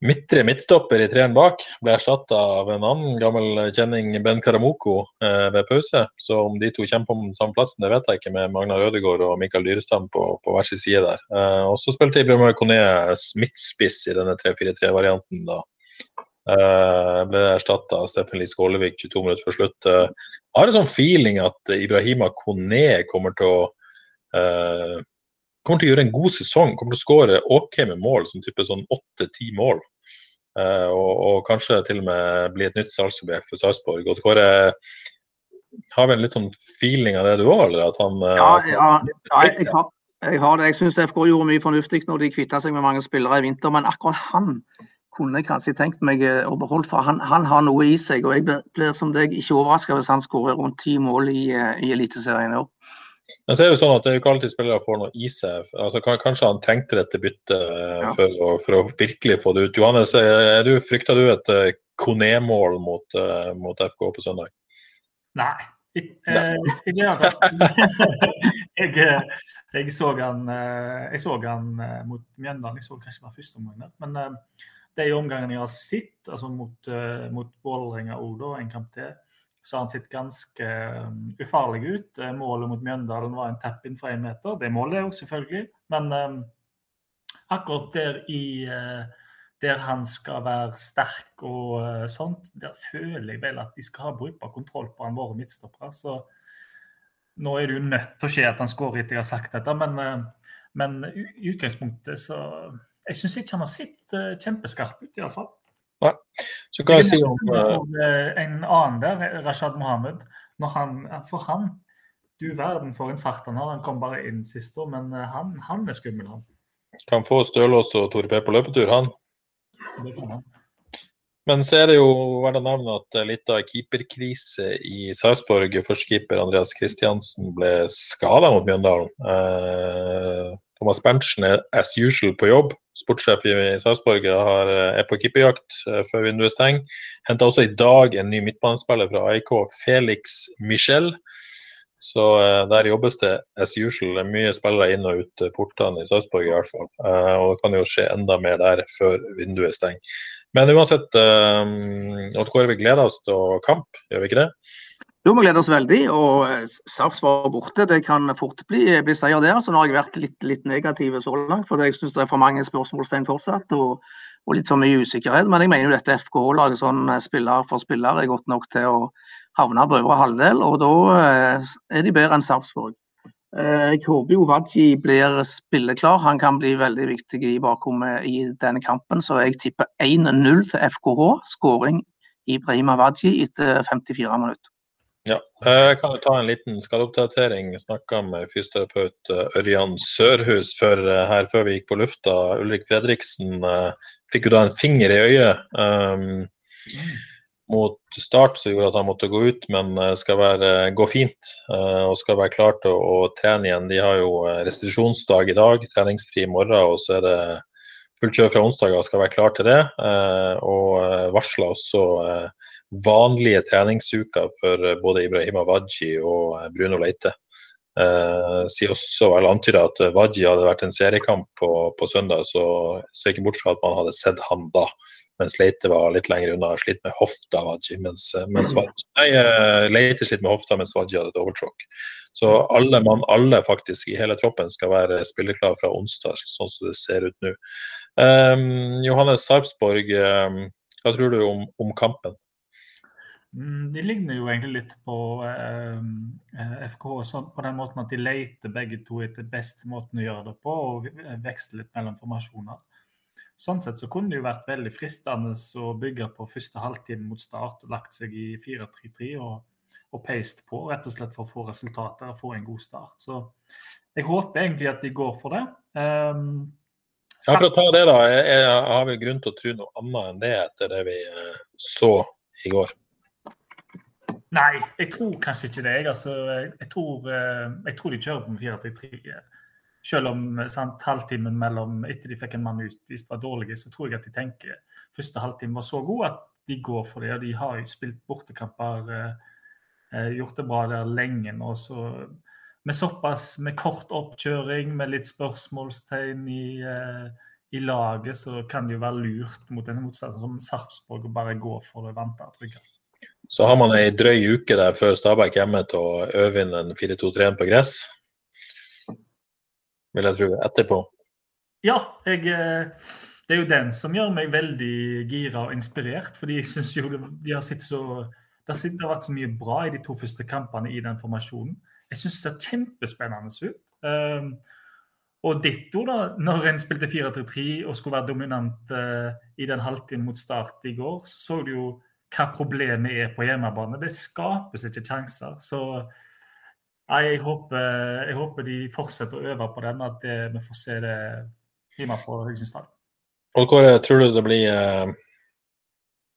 Midtre midtstopper i treeren bak ble erstatta av en annen gammel kjenning, Ben Karamoko, eh, ved pause. Så om de to kjemper om samme plassen, det vet jeg ikke, med Magna Rødegård og Mikael Dyrestam på, på hver sin side der. Eh, og så spilte Ibrahim Kone midtspiss i denne 3-4-3-varianten, da. Eh, ble erstatta av Steffen Lie Skålevik 22 minutter før slutt. Eh, jeg har en sånn feeling at Ibrahima Kone kommer til å eh, kommer til å gjøre en god sesong. Kommer til å skåre OK med mål, som type sånn åtte-ti mål. Uh, og, og, kanskje til og med bli et nytt salgsobjekt for Sarpsborg. Og Kåre har vel litt sånn feeling av det du òg, eller? At han uh, Ja, ja, ja jeg, har, jeg, har, det. Jeg syns FK gjorde mye fornuftig når de kvitta seg med mange spillere i vinter, men akkurat han kunne jeg kanskje tenkt meg eh, å beholde, for han, han, har noe i seg. og Jeg blir, blir som deg ikke overraska hvis han skårer rundt ti mål i, i Eliteserien i år. Men så er det jo sånn at det er jo ikke alltid spillere får noe i seg. Altså, kanskje han trengte dette byttet eh, ja. for, for, å, virkelig få det ut. Johannes, er du, frykter du et uh, Kone-mål mot, uh, mot, FK på søndag? Nei, ikke i det hele tatt. *laughs* Jeg så han, jeg så han mot Mjøndalen, jeg så kanskje bare første omgang. Men de omgangene jeg har sett, altså mot, mot Vålerenga òg, en kamp til så har han sett ganske um, ufarlig ut. Eh, målet mot Mjøndalen var en tap-in fra én meter. Det målet òg, selvfølgelig. Men um, akkurat der i uh, der han skal være sterk og uh, sånt, der føler jeg vel at de skal ha brukbar kontroll på han våre midtstoppere. Så nå er det jo nødt til å skje at han skårer etter jeg har sagt dette, men, uh, men i utgangspunktet så Jeg syns ikke han har sett kjempeskarp ut, iallfall. Nei. Så kan jeg si om uh... En annen der, Rashad Mohammed. Han, for han Du verden for en fart han har. Han kom bare inn sist år, men eh, han, han er skummel, han. Kan få Stølås og Tore P på løpetur, han. Det kan han. Men så er det jo verdt å nevne at litt av keeperkrise i Sarpsborg. Førstekeeper Andreas Kristiansen ble skada mot Mjøndalen. Eh, Thomas Berntsen er as usual på jobb sportssjef i Sarpsborg, er på keeperjakt eh, før vinduet stenger. Henta også i dag en ny midtbanespiller fra AIK, Felix Michel. Så uh, der jobbes det as usual. Det er mye spillere inn og ut portene i Sarpsborg i hvert fall. Og det kan jo skje enda mer der før vinduet stenger. Men uansett, Odd Kåre, vi gleder oss til kamp, gjør vi ikke det? Jo, vi gleder oss veldig. og eh, Sarpsborg borte, det kan fort bli, bli seier der. Så nå har jeg vært litt, litt negativ så langt, for jeg syns det er for mange spørsmålstegn fortsatt. Og, og, litt for mye usikkerhet. Men jeg mener jo dette FK-laget sånn eh, spiller for spiller er godt nok til å havne på øvre halvdel. Og da eh, er de bedre enn Sarpsborg. Jeg håper jo Wadji blir spilleklar. Han kan bli veldig viktig i bakrommet i denne kampen. Så jeg tipper 1-0 til FKH. Skåring Ibrahima Wadji etter 54 minutter. Ja, jeg kan jo ta en liten skadeoppdatering. Snakka med fysioterapeut eh, Ørjan Sørhus før, eh, her før vi gikk på lufta. Ulrik Fredriksen fikk jo da en finger i øyet. Um, mot start så gjorde at han måtte gå ut, men skal være, gå fint og skal være klar til å, å, trene igjen. De har jo restitusjonsdag i dag, treningsfri i morgen, og så er det fullt kjør fra onsdag og skal være klar til det. Og varsla også vanlige treningsuker for eh, både Ibrahima Waji og eh, Bruno Leite. Eh, sier også, vel antyder at Waji hadde vært en seriekamp på, på søndag, så ser ikke bort fra at man hadde sett han da. Mens Leite var litt lenger unna og slitt med hofta. Wadji, mens, mens mm. Wadji, nei, Leite slitt med hofta mens Waji hadde et overtråkk. Så alle, mann, alle faktisk i hele troppen skal være spilleklar fra onsdag, sånn som det ser ut nå. Um, Johannes Sarpsborg, hva tror du om, om kampen? Mm, de ligner jo egentlig litt på eh, eh sånn, på den måten at de leter begge to etter beste måten å gjøre det på, og veksler litt mellom formasjoner. Sånn sett så kunne det jo vært veldig fristende å bygge på første halvtime mot start og lagt seg i 4-3-3 og, og paste på, rett og slett for å få resultater og få en god start. Så jeg håper egentlig at de går for det. Um, ja, for å ta det, da. Jeg, jeg har vi grunn til å tro noe annet enn det etter det vi uh, så i går? Nei, jeg tror kanskje ikke det. Jeg, altså, jeg, tror, uh, jeg tror de kjører på med 4-3-3. Selv om sant, halvtimen mellom etter de fikk en mann utvist var dårlige, så tror jeg at de tenker første halvtime var så god at de går for det. Og de har jo spilt bortekamper, eh, eh, gjort det bra der lenge nå. så med såpass med kort oppkjøring, med litt spørsmålstegn i, eh, i laget, så kan det jo være lurt mot en motstander som Sarpsborg å bare gå for det vante og trygge. Så har man ei drøy uke der før Stabæk hjemme til å øve inn en 4-2-3 på gress vil jeg tro, etterpå. Ja, jeg, eh, det er jo den som gjør meg veldig gira og inspirert. Fordi jeg syns jo de har sett så det har vært så mye bra i de to første kampene i den formasjonen. Jeg syns det ser kjempespennende ut. Um, og ditto, da, når en spilte 4-3-3 og skulle være dominant uh, i den halvtimen mot start i går, så så du jo hva problemet er på hjemmebane. Det skapes ikke sjanser. Så jeg håper, jeg håper, de fortsetter å øve på den, at det, vi får se det hjemme på Haugesund stadion. Kåre, tror du det blir eh,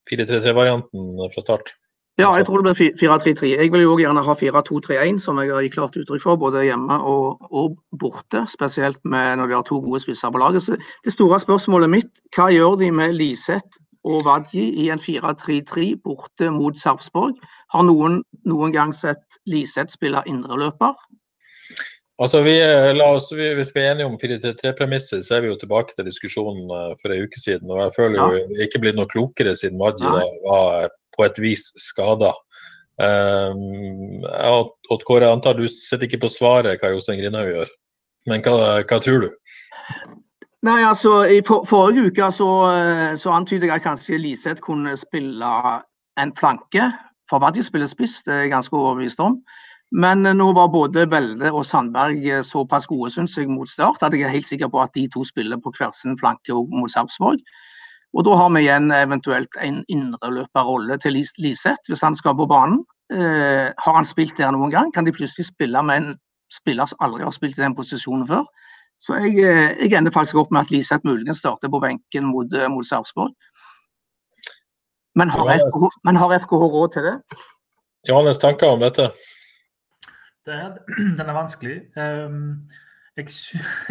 4-3-3-varianten fra start? Ja, jeg tror det blir 4-3-3. Jeg vil jo gjerne ha 4-2-3-1, som jeg har gitt klart uttrykk for, både hjemme og, og, borte. Spesielt med når de har to gode spisser på laget. Så det store spørsmålet mitt, hva gjør de med Liseth og Wadji i en 4-3-3 borte mot Sarpsborg? Har noen noen gang sett Liseth spille indreløper? Altså, vi, eh, oss, vi, Hvis vi er enige om 4-3-premisset, så er vi jo tilbake til diskusjonen uh, for en uke siden. og Jeg føler jo ja. ikke blitt noe klokere siden Wadji var på et vis skada. Um, Kåre, jeg antar du sitter ikke på svaret hva Jostein Grindhaug gjør, men hva, hva, tror du? Nei, altså, I for, forrige uke så, eh, så antydet jeg at kanskje Liseth kunne spille en flanke for Wadji spiller spiss, det er jeg ganske overbevist om. Men eh, nå var både Velde og Sandberg eh, såpass gode synes jeg, mot start at jeg er helt sikker på at de to spiller på hver sin flanke mot Sarpsborg. Og Da har vi igjen eventuelt en indreløperrolle til Liseth hvis han skal på banen. Eh, har han spilt der noen gang, kan de plutselig spille med en spiller som aldri har spilt i den posisjonen før. Så jeg, eh, jeg ender faktisk opp med at Liseth muligens starter på benken mot, mot Sarpsborg. Men har, FKH, men har FKH råd til det? Johannes tanker om dette? Det er, *clears throat* den er vanskelig. Um, jeg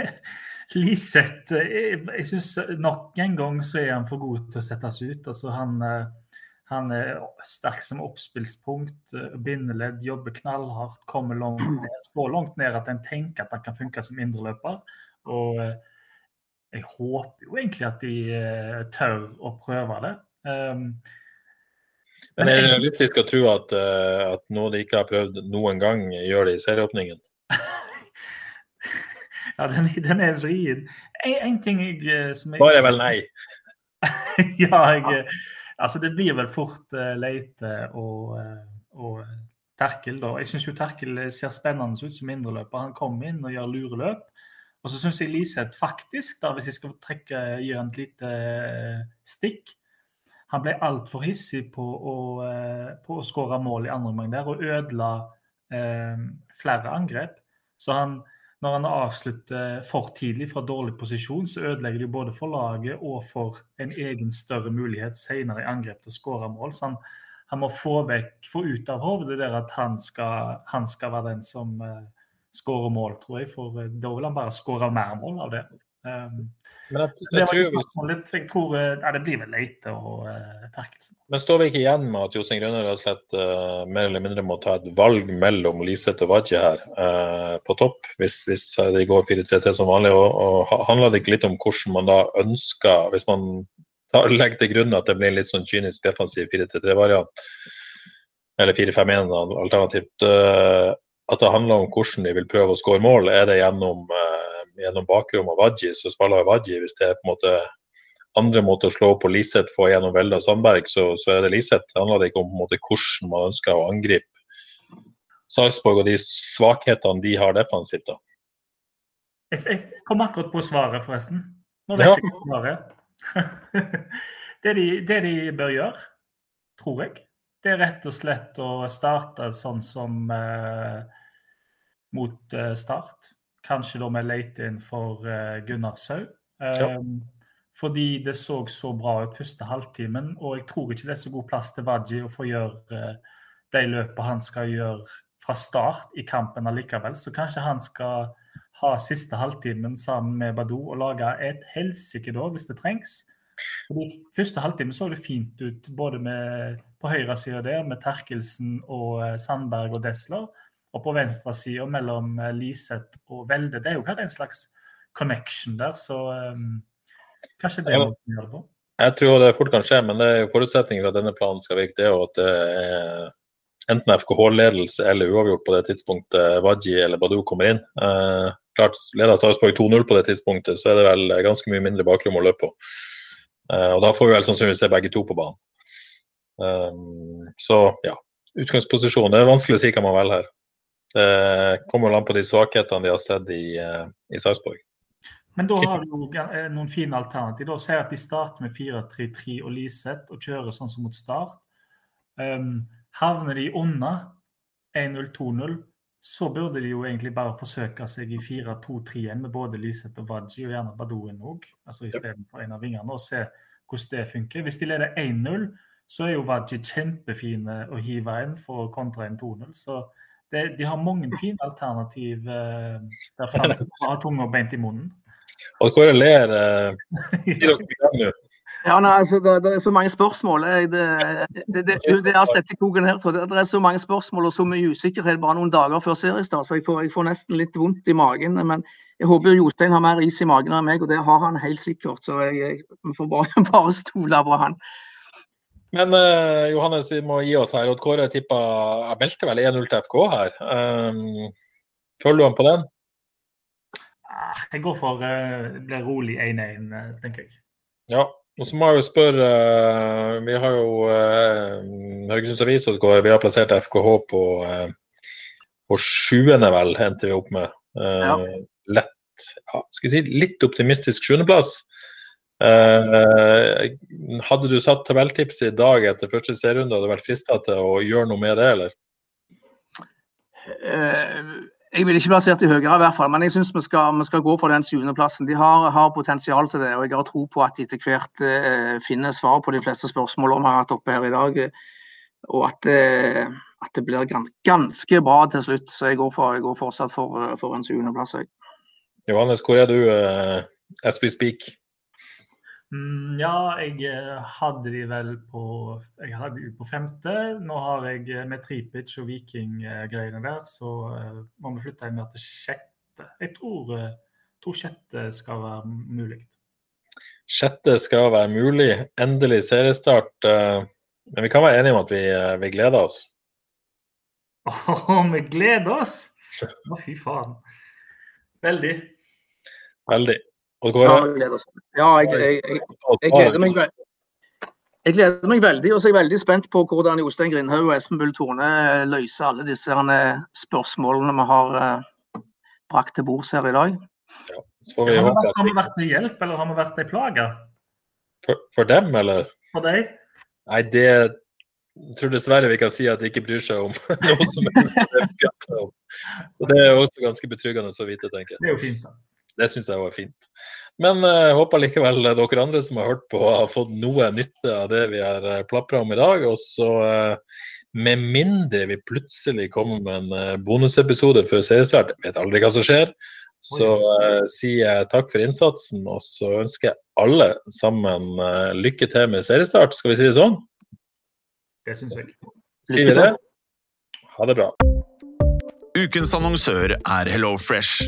*laughs* Liseth Jeg, jeg syns nok en gang så er han for god til å settes ut. Altså han, eh, han er sterk som oppspillspunkt, eh, bindeledd, jobber knallhardt, kommer langt *clears throat* ned. Så langt ned at en tenker at han kan funke som indreløper. Og eh, jeg håper jo egentlig at de tør å prøve det. Um, men er det realistisk å tro at, uh, at noe de ikke har prøvd noen gang, gjør det i serieåpningen? *laughs* ja, den, den er vrien. En, en, ting jeg eh, som jeg Svaret er vel nei. *laughs* ja, jeg Altså, det blir vel fort uh, Leite og, og Terkel, da. Jeg syns jo Terkel ser spennende ut som indreløper. Han kommer inn og gjør lureløp. Og så syns jeg Liseth faktisk, da, hvis jeg skal trekke, han et lite stikk, han ble altfor hissig på å, eh, på å skåre mål i andre omgang der og ødela eh, flere angrep. Så han, når han avslutter for tidlig fra dårlig posisjon, så ødelegger det både for laget og for en egen større mulighet senere i angrep til å skåre mål. Så han, han, må få, vekk, få ut av hodet der at han skal, han skal være den som uh, skårer mål, tror jeg. For uh, da vil han bare skåre mer mål av det. Um, men jeg, jeg, det var ikke spørsmålet. Jeg tror ja, det blir vel Leite og uh, Terkelsen. Men står vi ikke igjen med at Jostein Grønner rett og slett uh, mer eller mindre må ta et valg mellom Liseth og Wadje her uh, på topp, hvis, hvis de går 4-3-3 som vanlig? Og, og handler det ikke litt om hvordan man da ønsker, hvis man tar, legger til grunn at det blir en litt sånn kynisk defensiv 4-3-3-variant, eller 4-5-1 alternativt, at det handler om hvordan de vil prøve å skåre mål? Er det gjennom uh, gjennom bakrom og Wadji, så spiller Wadji hvis det er på en måte andre måter å slå på Liseth, få gjennom Velde og Sandberg, så, så er det Liseth. Det handler ikke om på en måte, hvordan man ønsker å angripe Sarpsborg og de svakhetene de har defensivt. da. Jeg, jeg kom akkurat på svaret, forresten. Nå vet Ja. jeg hva svaret. *laughs* det, de, det de bør gjøre, tror jeg, det er rett og slett å starte sånn som eh, mot eh, Start. Kanskje da med late inn for eh, Gunnar Sau. Eh, Ja. Fordi det så så bra ut første halvtimen, og jeg tror ikke det er så god plass til Wadji å få gjøre eh, de løpene han skal gjøre fra start i kampen allikevel. Så kanskje han skal ha siste halvtimen sammen med Badou og lage et helsike da, hvis det trengs. Fordi Første halvtime så det fint ut både med, på høyresida der med Terkelsen og eh, Sandberg og Desler. Og på venstresida mellom eh, Liseth og Velde. Det er jo kanskje en slags connection der, så um, kanskje det er må å gjøre på. Jeg tror det fort kan skje, men det er jo forutsetningen for at denne planen skal virke, det er jo at det er enten FKH-ledelse eller uavgjort på det tidspunktet Wadji eller Badou kommer inn. Eh, klart, Leder Sarpsborg 2-0 på det tidspunktet, så er det vel ganske mye mindre bakrom å løpe på. Eh, og Da får vi vel sannsynligvis se begge to på banen. Um, så ja, utgangsposisjon. Det er vanskelig å si hva man velger her. Det kommer vel an på de svakhetene de har sett i, eh, i Sarpsborg. Men da har du jo eh, noen fine alternativ. Da jeg at de starter med 4-3-3 og Liseth og kjører sånn som mot start. Um, havner de unna 1-0-2-0, så burde de jo egentlig bare forsøke seg i 4-2-3-1 med både Liseth og Waji, og gjerne Badouen òg, altså istedenfor en av vingene, og se hvordan det funker. Hvis de leder 1-0, så er jo Waji kjempefine å hive inn for å kontre en 2-0. Så det, de har mange fine alternativ eh, der framme. Har tunga beint i munnen. Og Kåre ler. Eh, dere nå? Ja, nei, altså, det, det er så mange spørsmål. Jeg, det, det, det, det er alt dette koken her. Det, det er så mange spørsmål og så mye usikkerhet bare noen dager før seriestart, så jeg får, jeg får nesten litt vondt i magen. Men jeg håper Jostein har mer is i magen enn meg, og det har han helt sikkert. Så jeg, jeg får bare, *laughs* bare stole på han. Men uh, Johannes, vi må gi oss her. Odd Kåre tippa Jeg meldte vel 1-0 til FK her. Um, følger du ham på den? Ah, Jeg går for det blir rolig 1-1, eh, tenker jeg. Ja. Og så må jeg jo spørre uh, Vi har jo uh, Haugesunds Avis Odd Kåre, vi har plassert FKH på, uh, på sjuende, vel, endte vi opp med. Eh, Ja. Lett ja, Skal vi si litt optimistisk sjuendeplass. Eh, hadde du satt tabelltipset i dag etter første serierunde, hadde du vært frista til å gjøre noe med det, eller? Eh, Jeg vil ikke plassert de høyere, i hvert fall, men jeg syns vi, vi skal gå for den syvendeplassen. De har, har potensial til det, og jeg har tro på at de etter hvert eh, finner svar på de fleste spørsmålene vi har hatt oppe her i dag. eh, Og at, eh, at det blir ganske bra til slutt. Så jeg går, for, jeg går fortsatt for, eh, for en syvendeplass. Johannes, hvor er du as we speak? Mm, ja, jeg eh, hadde de vel på Jeg hadde de på femte. Nå har jeg eh, med Tripic og Viking-greiene der, så eh, må vi flytte inn til sjette. Jeg tror, tror sjette skal være mulig. Sjette skal være mulig. Endelig seriestart. men vi kan være enige om at vi, vi gleder oss. Å, *laughs* vi gleder oss! Å, fy faen. Veldig. Veldig. Og Ja, Kåre? jeg gleder oss. Ja, jeg, jeg, jeg, jeg gleder meg veldig. Jeg gleder meg veldig, og så er jeg veldig spent på hvordan Jostein Grindhaug og Espen Bull Tone løser alle disse spørsmålene vi har eh, brakt til bords her i dag. Ja, får vi Har vi, vært, har vi vært til hjelp, eller har vi vært ei plage for, for dem, eller? for deg? Nei, det jeg tror dessverre vi kan si at de ikke bryr seg om *laughs* noe som er *laughs* Så det er også ganske betryggende å vite, tenker jeg. Det er jo fint, da. Det syns jeg var fint. Men jeg håper likevel dere andre som har hørt på, har fått noe nytte av det vi har uh, plapra om i dag. Og så, eh, med mindre vi plutselig kommer med en eh, bonusepisode før seriestart, vet aldri hva som skjer, så uh, sier jeg takk for innsatsen. Og så ønsker jeg alle sammen uh, lykke til med seriestart. Skal vi si det sånn? Det syns jeg. Sier vi det? Ha det bra. Ukens annonsør er HelloFresh.